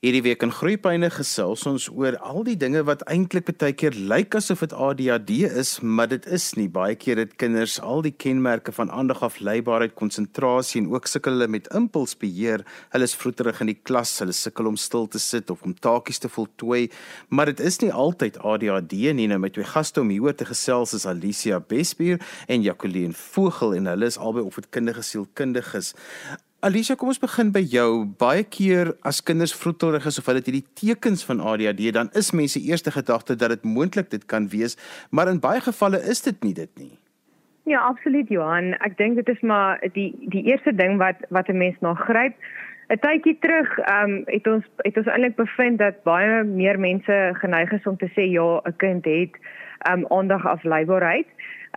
Hierdie week in Groeipyne gesels ons oor al die dinge wat eintlik baie keer lyk asof dit ADHD is, maar dit is nie. Baie keer het kinders al die kenmerke van aandagafleibaarheid, konsentrasie en ook sukkel hulle met impulsbeheer. Hulle is vroeterig in die klas, hulle sukkel om stil te sit of om takies te voltooi, maar dit is nie altyd ADHD nie. Nou met twee gaste om hieroor te gesels is Alicia Besbier en Jacqueline Vogel en hulle is albei opvoedkundige sielkundiges. Alicia, kom ons begin by jou. Baie keer as kinders vroegtijdig is of hulle het hierdie tekens van ADHD, dan is mense eerste gedagte dat dit moontlik dit kan wees, maar in baie gevalle is dit nie dit nie. Ja, absoluut Johan. Ek dink dit is maar die die eerste ding wat wat 'n mens na gryp. 'n Tydjie terug, ehm um, het ons het ons eintlik bevind dat baie meer mense geneig is om te sê ja, 'n kind het ehm um, aandagafleibaarheid.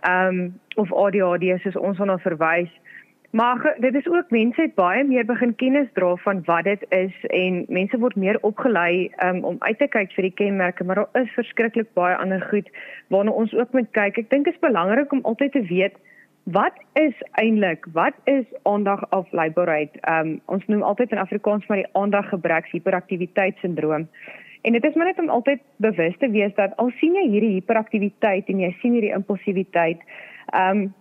Ehm um, of ADHD soos ons dan verwys. Maar dit is ook mense het baie meer begin kennis dra van wat dit is en mense word meer opgelei um, om uit te kyk vir die kenmerke, maar daar is verskriklik baie ander goed waarna ons ook moet kyk. Ek dink dit is belangrik om altyd te weet wat is eintlik wat is aandagafleibaarheid? Um ons noem altyd in Afrikaans maar die aandaggebrek hiperaktiwiteit sindroom. En dit is maar net om altyd bewus te wees dat al sien jy hierdie hiperaktiwiteit en jy sien hierdie impulsiwiteit, um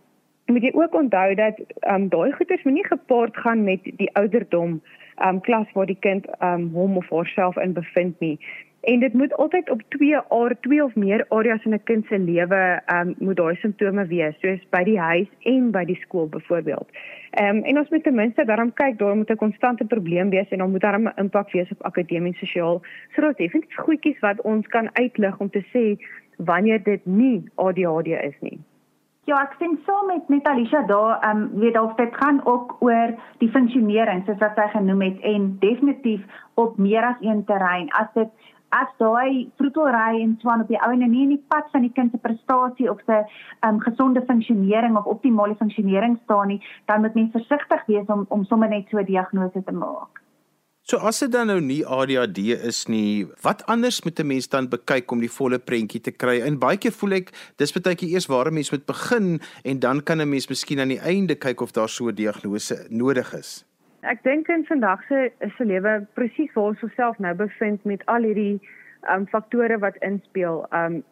moet jy ook onthou dat um, daai goeders moenie gepaard gaan met die ouderdom um, klas waar die kind um, hom of haarself in bevind nie. En dit moet altyd op twee are twee of meer areas in 'n kind se lewe um, moet daai simptome wees, soos by die huis en by die skool byvoorbeeld. Ehm um, en ons moet ten minste daarom kyk, daar moet 'n konstante probleem wees en dan moet daar 'n impak wees op akademies sosiaal. So daar's definitief goedjies wat ons kan uitlig om te sê wanneer dit nie ADHD is nie. Ja, ek sien saam met met Alicia daar, ehm um, weet of dit gaan ook oor die funksionering soos wat sy genoem het en definitief op meer as een terrein. As dit as daai vroetelry en swaan op die ou en nie in die pad van die kind se prestasie of sy ehm um, gesonde funksionering of optimale funksionering staan nie, dan moet mens versigtig wees om om sommer net so 'n diagnose te maak. So as dit dan nou nie ADHD is nie, wat anders moet 'n mens dan bekyk om die volle prentjie te kry? En baie keer voel ek dis baie keer eers waar 'n mens moet begin en dan kan 'n mens miskien aan die einde kyk of daar so 'n diagnose nodig is. Ek dink in vandag se se lewe presies waar ons osself nou bevind met al hierdie um faktore wat inspel. Um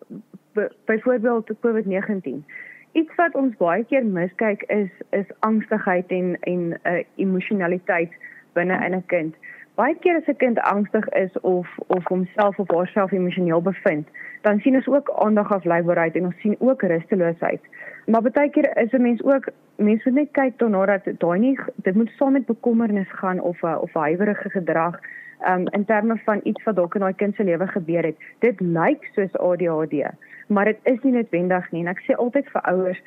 byvoorbeeld COVID-19. Iets wat ons baie keer miskyk is is angstigheid en en 'n uh, emosionaliteit binne in 'n kind baie keer as 'n kind angstig is of of homself of haarself emosioneel bevind, dan sien ons ook aandagafleibaarheid en ons sien ook rusteloosheid. Maar baie keer is 'n mens ook mense moet net kyk daarna dat daai nie dit moet saam met bekommernis gaan of of huiwerige gedrag um in terme van iets wat dalk in daai kind se lewe gebeur het. Dit lyk soos ADHD, maar dit is nie noodwendig nie. En ek sê altyd vir ouers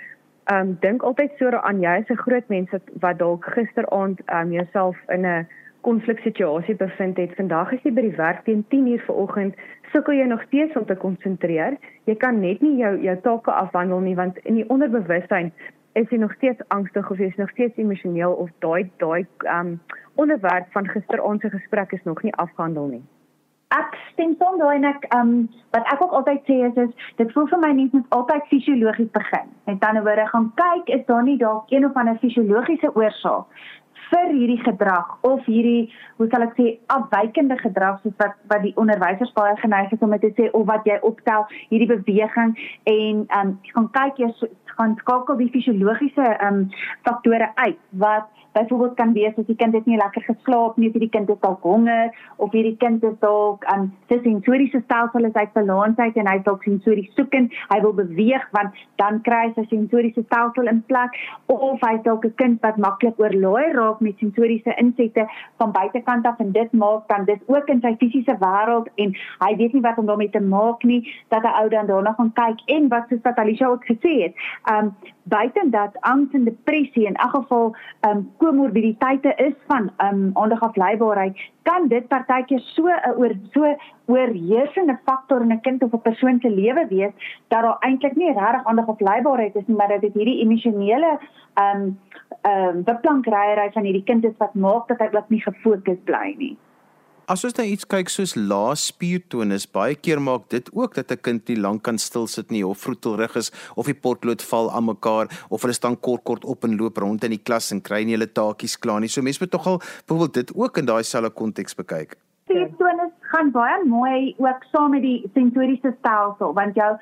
Um dink altyd so aan jy is 'n groot mens wat, dalk gisteraand um jouself in 'n konfliksituasie bevind het. Vandag is jy by die werk teen 10:00 vanoggend, sukkel jy nog steeds om te konsentreer. Jy kan net nie jou jou take afhandel nie want in die onderbewussyn is jy nog steeds angstig of jy is nog steeds emosioneel of daai daai um onderwerp van gisteraand se gesprek is nog nie afgehandel nie. Ek stem saam daai en ek um wat ek ook altyd sê is, is dit voel vir my net moet altyd fisiologies begin. Met ander woorde gaan kyk is daar nie dalk een of ander fisiologiese oorsaak vir hierdie gedrag of hierdie hoe sal ek sê afwykende gedrag soos wat wat die onderwysers baie geneig is om te sê of wat jy optel hierdie beweging en ehm um, gaan kyk jy gaan skakel die fisiologiese ehm um, faktore uit wat byvoorbeeld kan wees as die kind het nie lekker geslaap nie, of die kind het dalk honger of hierdie kind is dalk aan um, sy sensoriese stelsel is uit balans uit en hy dalk sensories soek en hy wil beweeg want dan kry hy sy sensoriese stelsel in plek of hy dalk 'n kind wat maklik oorlaai raak met sensoriese insette van buitekant af en dit maak dan dis ook in sy fisiese wêreld en hy weet nie wat om daarmee te maak nie dat hy ou dan daarna gaan kyk en wat soos wat Alicia ook gesê het, um buiten dat angs en depressie in elk geval um komorbiditeite is van um aandagafleibaarheid, kan dit partykeer so 'n oor so oorheersende faktor in 'n kind of 'n persoon se lewe wees dat daar eintlik nie regtig aandagafleibaarheid is nie, maar dat dit hierdie emosionele um ehm um, beplankryery van hierdie kind is wat maak dat hy glad nie gefokus bly nie. As ons nou iets kyk soos lae spiertonus, baie keer maak dit ook dat 'n kind nie lank kan stil sit nie of vroetelrig is of die potlood val aan mekaar of hulle staan kort kort op en loop rond in die klas en kry nie hulle taakies klaar nie. So mense moet tog al byvoorbeeld dit ook in daai selfe konteks bekyk. laasbeertonus gaan baie mooi ook saam met die sensoriese stelsel want jou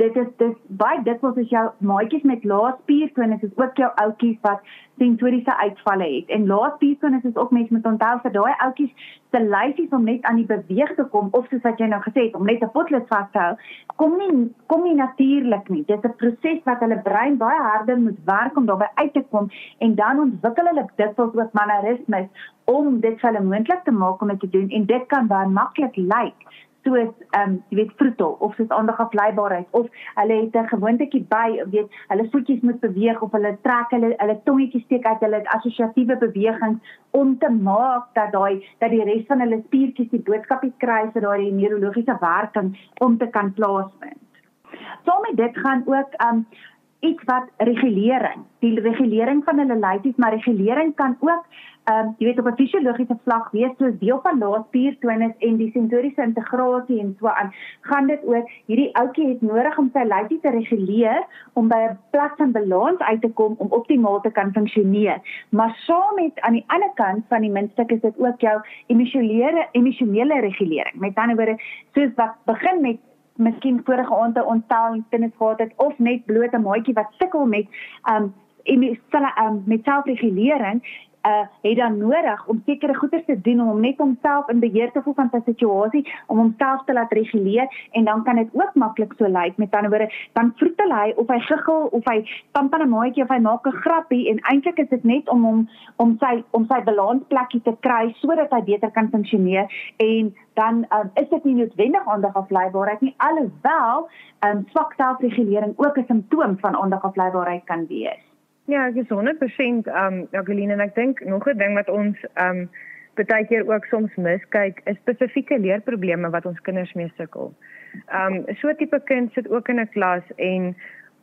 dit is dis baie dikwels as jou maatjies met lae spiertonus is ook jou ouetjies wat sensoriese uitvalle het. En lae spiertonus is ook mense met onthou vir daai ouetjies se lyfies om net aan die beweeg te kom of soos wat jy nou gesê het om net 'n potlood vas te hou kom nie kom nie natuurlik nie. Dit is 'n proses wat hulle brein baie harder moet werk om daarbey uit te kom en dan ontwikkel hulle dikwels ook mannerismes om dit vir hulle moontlik te maak om dit te doen en dit kan baie maklik lyk soos ehm um, jy weet vroetel of soos aandag afleibaarheid of hulle het 'n gewoontetjie by weet hulle voetjies moet beweeg of hulle trek hulle hulle tongetjies steek uit hulle assosiatiewe bewegings om te maak dat daai dat die res van hulle spiertjies die boodskapie kry vir daai neurologiese werking om te kan plaasvind. Saam met dit gaan ook ehm um, iets wat regulering, die regulering van hulle lyfies, maar regulering kan ook ehm um, jy weet op 'n fisiologiese vlak wees soos deel van laatspiertonus en die sensoriese integrasie en so aan. Gaan dit ook hierdie ouetjie het nodig om sy lyfie te reguleer om by 'n plek van balans uit te kom om optimaal te kan funksioneer. Maar saam met aan die ander kant van die muntstuk is dit ook jou emosionele emosionele regulering. Met ander woorde, soos wat begin met miskien vorige aande ontstel tennis gehad het of net bloot 'n maatjie wat sukkel met um en um, met selfregulering uh het dan nodig om sekere goeie te doen om net homself in beheer te voel van sy situasie om homself te laat reguleer en dan kan dit ook maklik so lyk. Met ander woorde dan vroetel hy of hy giggel of hy stamp aan 'n maatjie of hy maak 'n grappie en eintlik is dit net om hom om sy om sy balansplekkie te kry sodat hy beter kan funksioneer en dan um, is dit nie noodwendig aandag afleibaarheid nie alhoewel um, swak selfregulering ook 'n simptoom van aandag afleibaarheid kan wees Ja, ek is 100% um Jacqueline en ek dink nog 'n ding wat ons um baie keer ook soms miskyk is spesifieke leerprobleme wat ons kinders mee sukkel. Um so 'n tipe kind sit ook in 'n klas en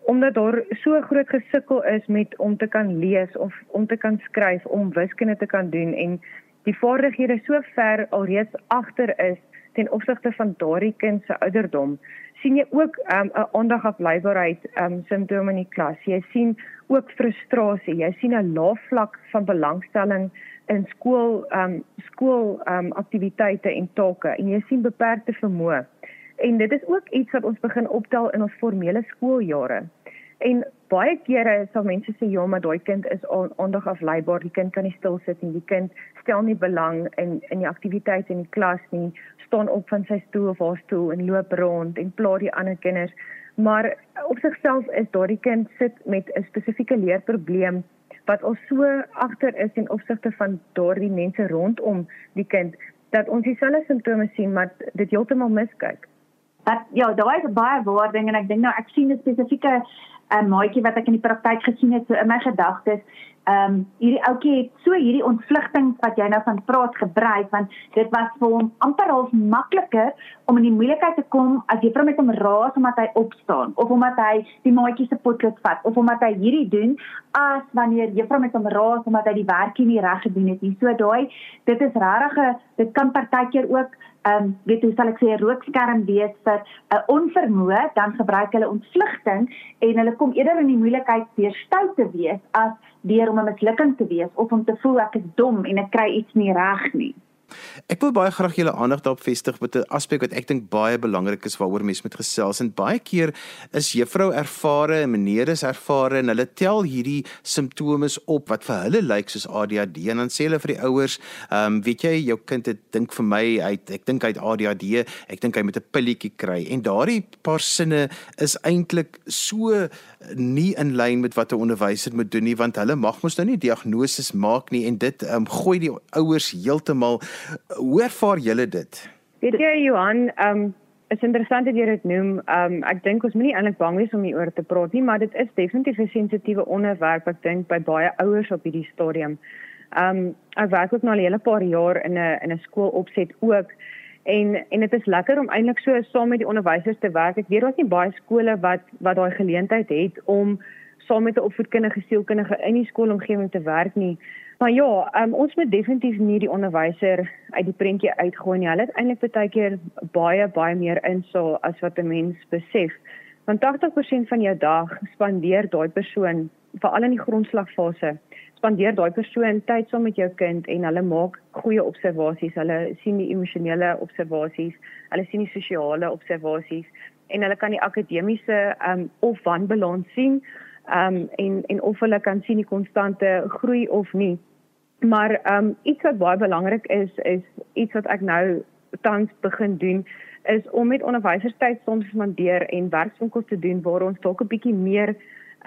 omdat daar so groot gesukkel is met om te kan lees of om te kan skryf, om wiskunde te kan doen en die vaardighede so ver alreeds agter is ten opsigte van daardie kind se ouderdom sien jy ook 'n um, aandag afleibaarheid um, simptome in die klas. Jy sien ook frustrasie. Jy sien 'n lae vlak van belangstelling in skool um skool um aktiwiteite en take en jy sien beperkte vermoë. En dit is ook iets wat ons begin optel in ons formele skooljare. En baie kere sal mense sê ja, maar daai kind is aandag afleibaar. Die kind kan nie stil sit nie. Die kind stel nie belang in in die aktiwiteite in die klas nie. staan op van sy stoel of haar stoel en loop rond en pla die ander kinders. Maar op sigself is daardie kind sit met 'n spesifieke leerprobleem wat al so agter is in opsigte van daardie mense rondom die kind dat ons dieselfde simptome sien maar dit heeltemal miskyk. Dat ja, daar is baie woording en ek dink nou ek sien 'n spesifieke 'n maatjie wat ek in die praktyk gesien het so in my gedagtes. Ehm um, hierdie ouetjie het so hierdie ontvlugting wat jy nou van praat gebruik want dit was vir hom amper half makliker om in die moeilikheid te kom as juffrou met hom raas omdat hy opstaan of omdat hy die maatjie se potlood vat of omdat hy hierdie doen as wanneer juffrou met hom raas omdat hy die werkie nie reg gedoen het nie. So daai dit is regtig dit kan partykeer ook ehm um, weet hoe sal ek sê 'n rookskerm wees vir 'n uh, onvermoë dan gebruik hulle ontvlugting en hulle kom eerder in die moeilikheid deur stout te wees as deur om 'n mislukking te wees of om te voel ek is dom en ek kry iets nie reg nie. Ek wil baie graag julle aandag daarop vestig met 'n aspek wat ek dink baie belangrik is waaroor mense moet gesels. En baie keer is juffrou ervare en meneer is ervare en hulle tel hierdie simptome op wat vir hulle lyk soos ADHD en dan sê hulle vir die ouers, ehm um, weet jy jou kind het dink vir my hy ek dink hy het ADHD, ek dink hy moet 'n pilletjie kry. En daardie paar sinne is eintlik so nie in lyn met wat 'n onderwyser moet doen nie want hulle mag mos nou nie diagnose maak nie en dit ehm um, gooi die ouers heeltemal Hoe ervaar julle dit? Weet jy Johan, ehm um, is interessant dat jy dit noem. Ehm um, ek dink ons moenie eintlik bang wees om hieroor te praat nie, maar dit is definitief 'n sensitiewe onderwerp ek dink by baie ouers op hierdie stadium. Ehm um, ek werk ook nou al 'n hele paar jaar in 'n in 'n skool opset ook en en dit is lekker om eintlik so saam met die onderwysers te werk. Ek weet daar's nie baie skole wat wat daai geleentheid het om saam met 'n opvoedkundige sielkundige in die skoolomgewing te werk nie. Maar ja, um, ons moet definitief nie die onderwyser uit die prentjie uitgooi nie. Hulle het eintlik baie keer baie baie meer insaal as wat 'n mens besef. Want 80% van jou dag spandeer daai persoon veral in die grondslagfase spandeer daai persoon tyd saam met jou kind en hulle maak goeie observasies, hulle sien die emosionele observasies, hulle sien die sosiale observasies en hulle kan die akademiese um of wanbalans sien um en en of hulle kan sien die konstante groei of nie. Maar um iets wat baie belangrik is is iets wat ek nou tans begin doen is om met onderwysers tyd soms spandeer en werkswinkels te doen waar ons dalk 'n bietjie meer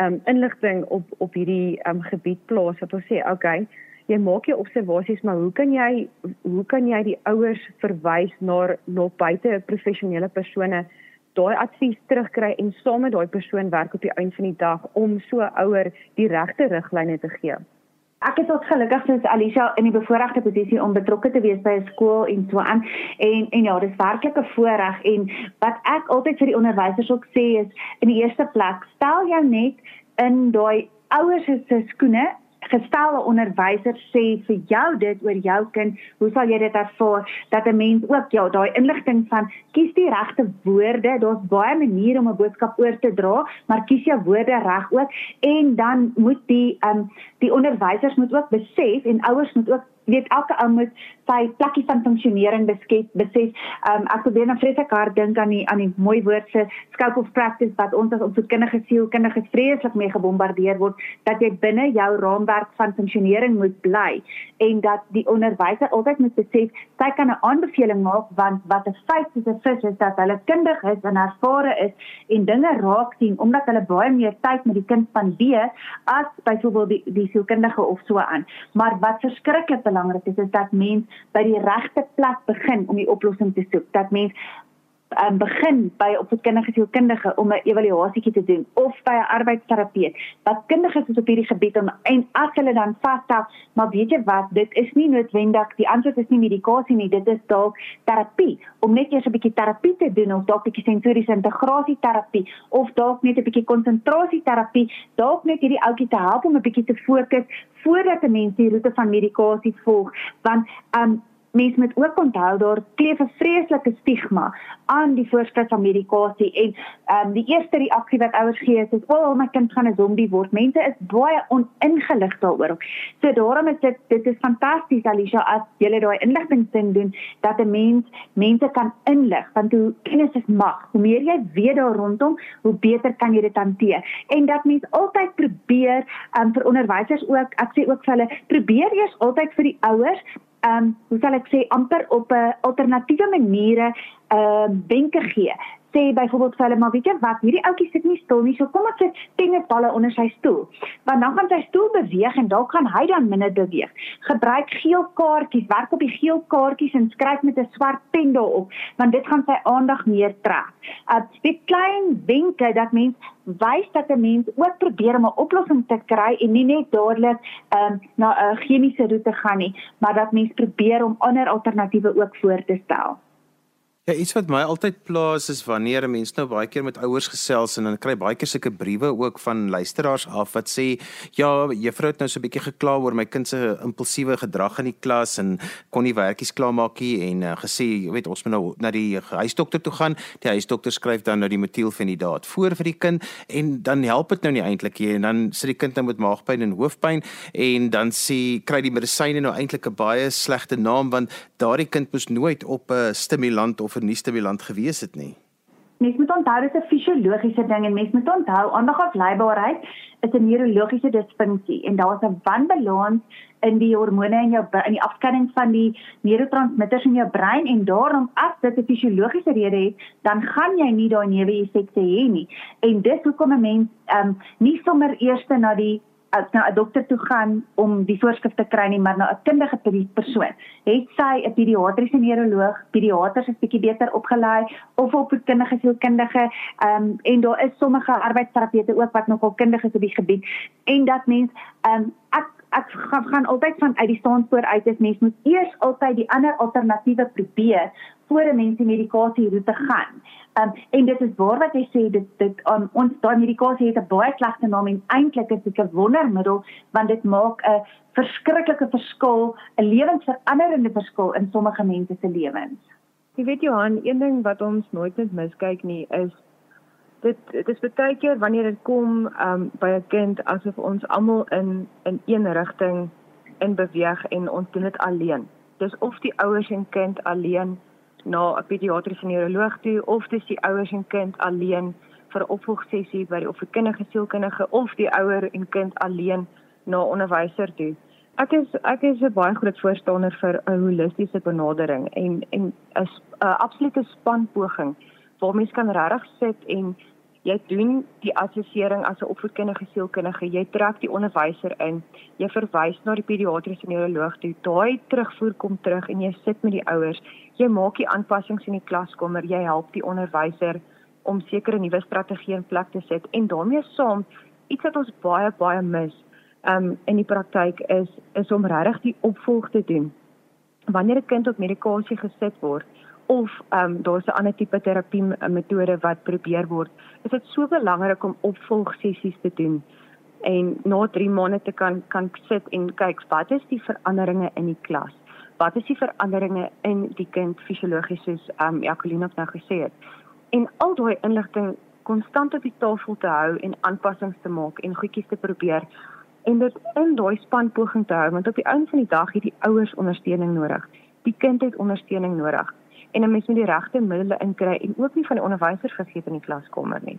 um inligting op op hierdie um gebied plaas. Wat ons sê okay jy maak jou observasies maar hoe kan jy hoe kan jy die ouers verwys na na buite professionele persone daai advies terugkry en saam met daai persoon werk op die einde van die dag om so ouer die regte riglyne te gee Ek is ook gelukkig soos Alicia in die bevoordeelde posisie om betrokke te wees by 'n skool en so aan. En en ja, dis werklik 'n voorreg en wat ek altyd vir die onderwysers ook sê is in die eerste plek, stel jou net in daai ouers se skoene gestelde onderwyser sê vir jou dit oor jou kind, hoe sal jy dit ervaar dat 'n mens ook ja, daai inligting van kies die regte woorde, daar's baie maniere om 'n boodskap oor te dra, maar kies jou woorde reg ook. En dan moet die um die onderwysers moet ook besef en ouers moet ook weet elke ou moet sy plekkie van funksionering beskep besef. Um ek probeer nou vreeslik hard dink aan die aan die mooi woord se scope of practice wat ons as opvoedkundige sielkundiges vreeslik mee gebombardeer word dat jy binne jou raamwerk van funksionering moet bly en dat die onderwyser altyd moet besef sy kan 'n aanbeveling maak want wat 'n feit is 'n feit is dat hulle kundig is en ervare is en dinge raak sien omdat hulle baie meer tyd met die kind spandeer as byvoorbeeld die die sielkundige of so aan. Maar wat verskriklik belangrik is is dat mens by die regte plek begin om die oplossing te soek. Dat mens um, begin by opvoedkundige sielkundige om 'n evaluasietjie te doen of by 'n arbeidsterapeut. Wat kundig is op hierdie gebied om en as hulle dan vasstel, maar weet jy wat, dit is nie noodwendig die antwoord is nie medikasie nie, dit is dalk terapie. Om net eers 'n bietjie terapie te doen of dalk 'n bietjie sensoriese integrasie terapie of dalk net 'n bietjie konsentrasie terapie, dalk net hierdie ouetjie te help om 'n bietjie te fokus voordat 'n mens die roete van medikasie volg. Want um mense moet ook onthou daar kleef 'n vreeslike stigma aan die voorskrif van medikasie en ehm um, die eerste reaksie wat ouers gee is, "O, oh, my kind gaan 'n zombie word." Mense is baie oningelig daaroor. So daarom is dit dit is fantasties Alicia as jy daai inligting doen dat 'n mens mense kan inlig want hoe kennis is mag. Hoe meer jy weet daar rondom, hoe beter kan jy dit hanteer. En dat mens altyd probeer um, vir onderwysers ook, ek sê ook vir hulle, probeer eers altyd vir die ouers ehm um, hoe sal ek sê amper op 'n alternatiewe maniere ehm uh, wenke gee. Sê byvoorbeeld vir hulle maar weet jy wat, hierdie ouetjie sit nie stil nie. So kom ons sit tennisballe onder sy stoel. Want dan gaan sy stoel beweeg en dalk gaan hy dan minder beweeg. Gebruik geel kaartjies, werk op die geel kaartjies en skryf met 'n swart pen daarop, want dit gaan sy aandag meer trek. Uh dit klein wenke dat mens wys dat 'n mens ook probeer om 'n oplossing te kry en nie net dadelik um, na 'n chemiese roete gaan nie, maar dat mens probeer om ander alternatiewe ook voor te stel. Ja, iets wat my altyd plaas is wanneer 'n mens nou baie keer met ouers gesels en dan kry baie keer sulke briewe ook van luisteraars af wat sê, "Ja, juffrou het nou so 'n bietjie gekla oor my kind se impulsiewe gedrag in die klas en kon nie werkies klaarmaak nie en uh, gesê, jy weet, ons moet nou na die huisdokter toe gaan. Die huisdokter skryf dan nou die metielfenidaat voor vir die kind en dan help dit nou nie eintlik nie en dan sit die kind nou met maagpyn en hoofpyn en dan sê kry die medisyne nou eintlik 'n baie slegte naam want daardie kind moes nooit op 'n stimulant of vir nuustebeland gewees het nie. Mens moet onthou dit is 'n fisiologiese ding en mens moet onthou aandagafleibaarheid is 'n neurologiese disfunksie en daar's 'n wanbalans in die hormone in jou in die afskeiding van die neurotransmitters in jou brein en daarom as dit 'n fisiologiese rede het, dan gaan jy nie daai neeweffekte hê nie. En dis hoekom 'n mens ehm um, nie sommer eers na die as na 'n dokter toe gaan om die voorskrif te kry nie, maar na 'n kundige persoon. Het sy 'n pediatriese neuroloog, pediaters is bietjie beter opgelei of 'n kundige sielkundige, ehm um, en daar is sommige arbeidsterapeute ook wat nogal kundig is op die gebied en dat mens ehm um, ek ek gaan, gaan altyd van uit die standpoort uit is mens moet eers altyd die ander alternatiewe probeer voor 'n mens die medikasie roete gaan. Um, en dit is waar wat jy sê dit dit um, ons daai medikasie het 'n baie slegte naam en eintlik is dit 'n wondermiddel want dit maak 'n verskriklike verskil, 'n lewensveranderende verskil in sommige mense se lewens. Jy weet Johan, een ding wat ons nooit net miskyk nie is dit dit is baie keer wanneer dit kom um by 'n kind asof ons almal in in een rigting in beweeg en ons doen dit alleen. Dis of die ouers en kind alleen na 'n pediatriese neuroloog toe of dis die ouers en kind alleen vir 'n opvolgsessie by die opvoedkundige sielkundige of die ouer en kind alleen na onderwyser toe. Ek is ek is 'n baie groot voorstander vir 'n holistiese benadering en en 'n 'n absolute spanpoging waar mens kan regtig sit en jy doen die assessering as 'n opvoedkundige sielkundige, jy trek die onderwyser in, jy verwys na die pediatriese neuroloog toe, daai terugvoer kom terug en jy sit met die ouers, jy maak die aanpassings in die klaskamer, jy help die onderwyser om sekere nuwe strategieë in plek te sit en daarmee saam iets wat ons baie baie mis um, in die praktyk is is om regtig die opvolg te doen. Wanneer 'n kind op medikasie gesit word of um, daar's 'n ander tipe terapie metode wat probeer word, is dit so belangrik om opvolgsessies te doen en na 3 maande te kan kan sit en kyk wat is die veranderinge in die klas? Wat is die veranderinge in die kind fisiologies soos ehm um, Jacqueline nou gesê het? en al daai inligting konstant op die tafel te hou en aanpassings te maak en goedjies te probeer en dit in daai spanpoging te hou want op die einde van die dag het die ouers ondersteuning nodig. Die kind het ondersteuning nodig en 'n mens moet die regte middele inkry en ook nie van die onderwysers vergeet in die klaskamer nie.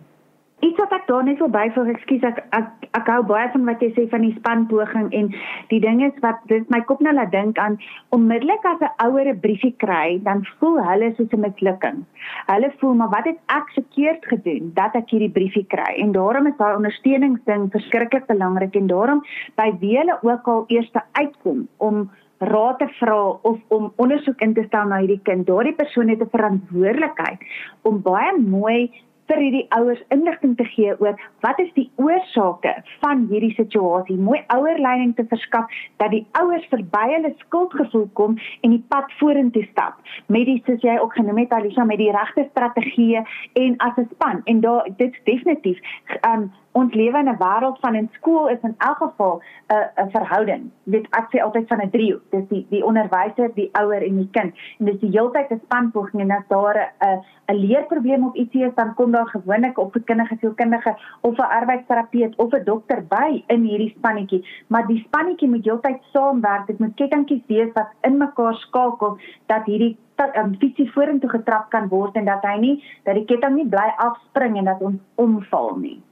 Iets wat ek daar net wil byvoeg, ekskuus ek, ek ek hou baie van wat jy sê van die spanpoging en die ding is wat dit my kop nou laat dink aan onmiddellik as 'n ouer 'n briefie kry, dan voel hulle soos 'n mislukking. Hulle voel maar wat het ek verkeerd gedoen dat ek hierdie briefie kry? En daarom is daai ondersteuningsding verskriklik belangrik en daarom by wie hulle ook al eers uitkom om raad te vra of om ondersoek in te stel na hierdie kind. Daardie persoon het 'n verantwoordelikheid om baie mooi vir hierdie ouers inligting te gee oor wat is die oorsake van hierdie situasie. Mooi ouerleiding te verskaf dat die ouers verby hulle skuldgevoel kom en die pad vorentoe stap. Met die soos jy ook genoem het Alisa met die regte strategieë en as 'n span en daar dit definitief um, ons lewe in 'n wêreld van in skool is in elk geval 'n 'n verhouding. Dit ek sê altyd van 'n driehoek. Dis die die onderwyser, die ouer en die kind. En dis die heeltyd 'n spanpoging en as daar 'n 'n leerprobleem op iets is, dan kom daar gewoonlik 'n kindergesielkundige of 'n arbeidsterapeut of 'n dokter by in hierdie spannetjie. Maar die spannetjie moet heeltyd saamwerk. Dit moet kettingkies wees wat in mekaar skakel dat hierdie dat 'n um, fietsie vorentoe getrap kan word en dat hy nie dat die ketting nie bly afspring en dat ons omval nie.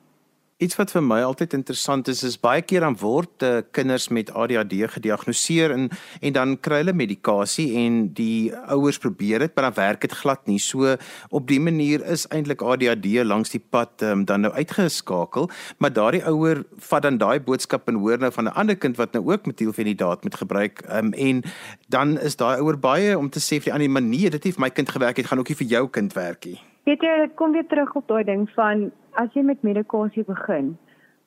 Iets wat vir my altyd interessant is is baie keer dan word uh, kinders met ADHD gediagnoseer en en dan kry hulle medikasie en die ouers probeer dit maar dan werk dit glad nie. So op die manier is eintlik ADHD langs die pad um, dan nou uitgeskakel, maar daardie ouer vat dan daai boodskap en hoor nou van 'n ander kind wat nou ook metielfenidaat moet gebruik um, en dan is daai ouer baie om te sê vir die ander manier dit het vir my kind gewerk het gaan ook nie vir jou kind werk nie. Weet jy, dit kom weer terug op daai ding van as jy met medikasie begin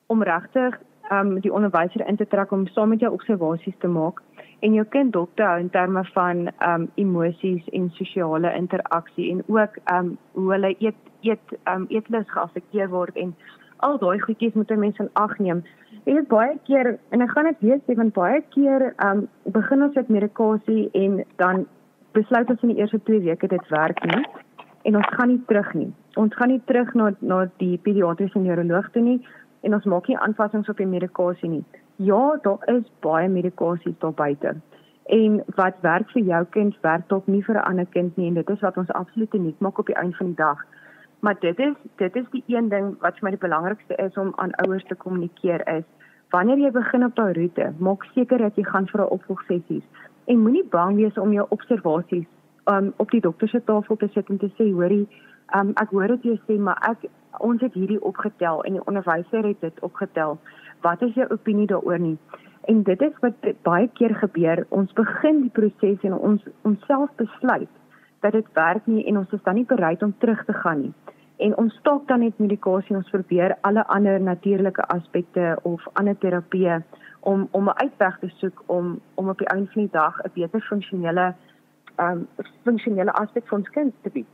om regtig um die onderwyser in te trek om saam met jou observasies te maak en jou kind dop te hou in terme van um emosies en sosiale interaksie en ook um hoe hulle eet eet um eetlus geaffekteer word en al daai goedjies moet 'n mens in ag neem. En dit baie keer en ek gaan dit weer sê van baie keer um begin ons met medikasie en dan besluit ons in die eerste 2 weke dit werk nie en ons gaan nie terug nie. Ons gaan nie terug na na die pediatriese neuroloog toe nie en ons maak nie aanpassings op die medikasie nie. Ja, daar is baie medikasies daar buite. En wat werk vir jou kind, werk dalk nie vir 'n ander kind nie en dit is wat ons absoluut nie maak op die einde van die dag. Maar dit is dit is die een ding wat vir my die belangrikste is om aan ouers te kommunikeer is wanneer jy begin op daai roete, maak seker dat jy gaan vir 'n opvolgsessies en moenie bang wees om jou observasies um, op die dokter se tafel te sit en te sê hoorie um, ek hoor dit jy sê maar ek ons het hierdie opgetel en die onderwyser het dit opgetel. Wat is jou opinie daaroor nie? En dit is wat baie keer gebeur. Ons begin die proses en ons onsself besluit dat dit werk nie en ons is dan nie bereid om terug te gaan nie. En ons stop dan net medikasie ons probeer alle ander natuurlike aspekte of ander terapieë om om 'n uitweg te soek om om op die einde van die dag 'n beter funksionele um funksionele aspek van ons kind te bied.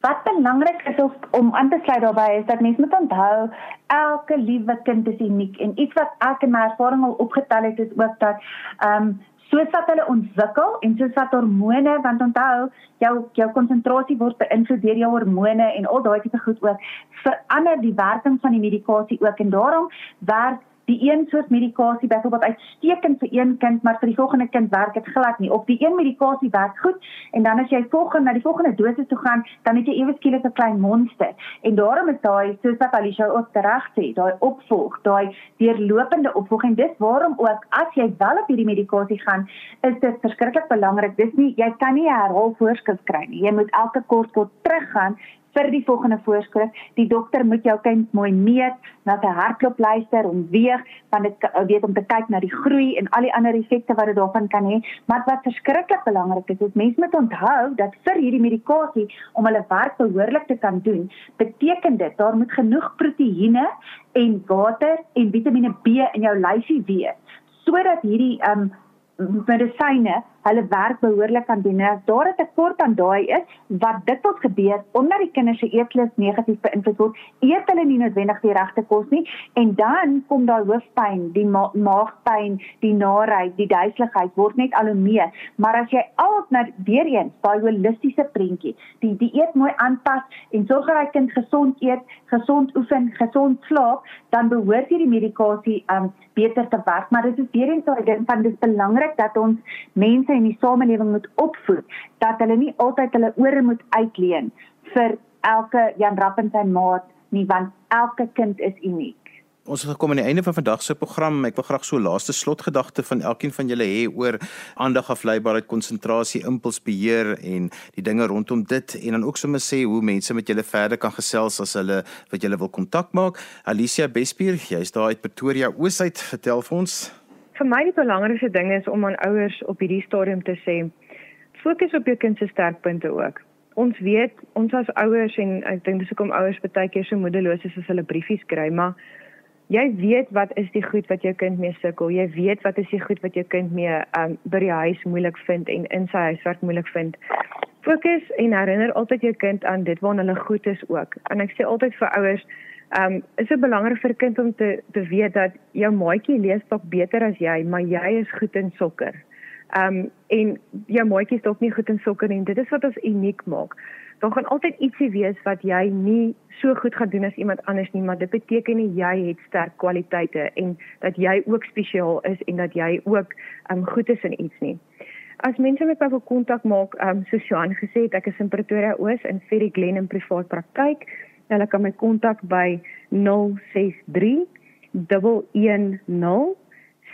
Wat belangrik is of, om aan te sluit daarbey is dat mense moet onthou elke liewe kind is uniek en iets wat ek in my ervaring al opgetel het is ook dat um soos wat hulle ontwikkel en soos wat hormone want onthou jou jou konsentrasie word beïnvloed deur jou hormone en al daai tipe goed ook verander die werking van die medikasie ook en daarom werk die een soort medikasie byvoorbeeld uitstekend vir een kind, maar vir die volgende kind werk dit glad nie. Of die een medikasie werk goed en dan as jy volgende na die volgende dosis toe gaan, dan het jy ewe skielik 'n klein monster. En daarom is daai soos wat Alicia ook reg sê, daai opvolg, daai deurlopende opvolg en dis waarom ook as jy wel op hierdie medikasie gaan, is dit verskriklik belangrik. Dis nie jy kan nie 'n herhaal voorskrif kry nie. Jy moet elke kort kort teruggaan vir die volgende voorskrif. Die dokter moet jou kind mooi meet, na sy hartklop luister en weeg, want dit weet om te kyk na die groei en al die ander effekte wat dit daarvan kan hê. Maar wat verskriklik belangrik is, is mense moet onthou dat vir hierdie medikasie om hulle werk behoorlik te kan doen, beteken dit daar moet genoeg proteïene en water en Vitamiene B in jou lyfie wees sodat hierdie um medisyne hulle werk behoorlik kan doen. As daar 'n tekort aan daai is, wat dikwels gebeur omdat die kinders se eetlus negatief beïnvloed word, eet hulle nie noodwendig die regte kos nie en dan kom daar hoofpyn, die ma maagpyn, die naarheid, die duiseligheid word net al hoe meer. Maar as jy al na weer eens daai holistiese prentjie, die dieet mooi aanpas en sorg dat die kind gesond eet, gesond oefen, gesond slaap, dan behoort hierdie medikasie um beter te werk. Maar dit is weer eens daai ding van dis belangrik dat ons mense in die samelewing moet opvoed dat hulle nie altyd hulle ore moet uitleen vir elke Jan Rapp en sy maat nie want elke kind is uniek. Ons het gekom aan die einde van vandag se program. Ek wil graag so laaste slotgedagte van elkeen van julle hê oor aandag afleibaarheid, konsentrasie, impulsbeheer en die dinge rondom dit en dan ook sommer sê hoe mense met julle verder kan gesels as hulle wat julle wil kontak maak. Alicia Bespier, jy's daar uit Pretoria Oosheid. Vertel vir ons vir my die belangrikste ding is om aan ouers op hierdie stadium te sê fokus op jou kind se sterkpunte ook. Ons weet ons as ouers en ek dink dis hoekom ouers baie keer so moedeloos is as hulle briefies kry, maar jy weet wat is die goed wat jou kind mee sukkel. Jy weet wat is die goed wat jou kind mee um, by die huis moeilik vind en in sy huiswerk moeilik vind. Fokus en herinner altyd jou kind aan dit waarna hulle goed is ook. En ek sê altyd vir ouers um, is dit belangrik vir 'n kind om te te weet dat jou maatjie lees dalk beter as jy, maar jy is goed in sokker. Ehm um, en jou maatjie is dalk nie goed in sokker nie. Dit is wat ons uniek maak. Daar gaan altyd ietsie wees wat jy nie so goed gaan doen as iemand anders nie, maar dit beteken nie jy het sterk kwaliteite en dat jy ook spesiaal is en dat jy ook ehm um, goed is in iets nie. As mense met my wil kontak maak, ehm um, soos Johan gesê het, ek is in Pretoria Oos in Ferry Glen in privaat praktyk. Hulle kan my kontak by 063 110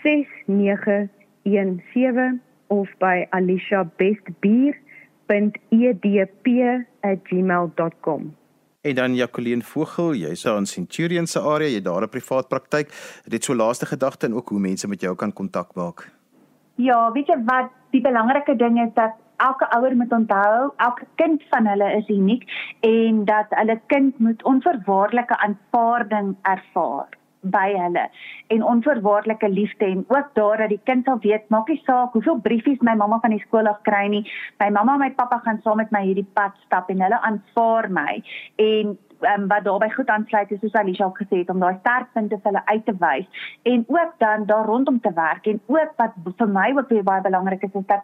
6917 of by aliciabestbier.edp@gmail.com. En dan Jacqueline Vogel, jy's daar in Centurion se area, jy daar 'n privaat praktyk. Dit so laaste gedagte en ook hoe mense met jou kan kontak maak. Ja, weet jy wat die belangrike ding is dat elke ouer moet onthou, elke kind van hulle is uniek en dat hulle kind moet onverwaarlike aanvaarding ervaar by hulle en onverwaarlike liefde en ook daar dat die kind sal weet maak nie saak hoeveel briefies my mamma van die skool af kry nie my mamma en my pappa gaan saam met my hierdie pad stap en hulle aanvaar my en um, wat daarbey goed aansluit is soos Alicia al gesê het om daai sterkpunte vir hulle uit te wys en ook dan daar rondom te werk en ook wat vir my ook baie belangrik is is dat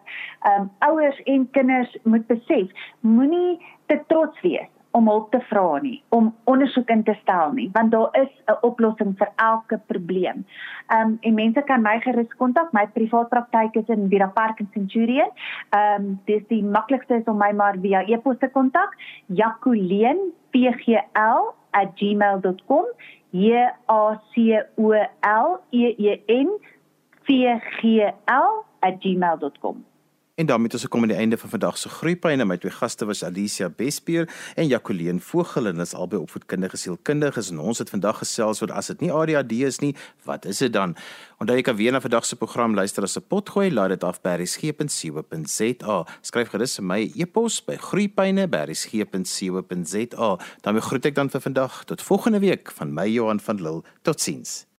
um, ouers en kinders moet besef moenie te trots wees om hulp te vra nie, om ondersoek in te stel nie, want daar is 'n oplossing vir elke probleem. Ehm um, en mense kan my gerus kontak. My privaat praktyk is in Vira Park in Centurion. Ehm um, dis die maklikste is om my maar via e-pos te kontak. jacoleenpgl@gmail.com. J A C O L E E N P G L@gmail.com. En daarmee het ons gekom aan die einde van vandag se groeipyne. My twee gaste was Alicia Bespier en Jacqueline Vogel en is albei opvoedkundige sielkundiges en ons het vandag gesels oor as dit nie ADHD is nie, wat is dit dan? Onthou jy kan weer na vandag se program luister as 'n potgooi, laai dit af by resgep.co.za. Skryf gerus my e-pos by groeipyne@resgep.co.za. daarmee groet ek dan vir vandag tot volgende week van my Johan van Lille. Totsiens.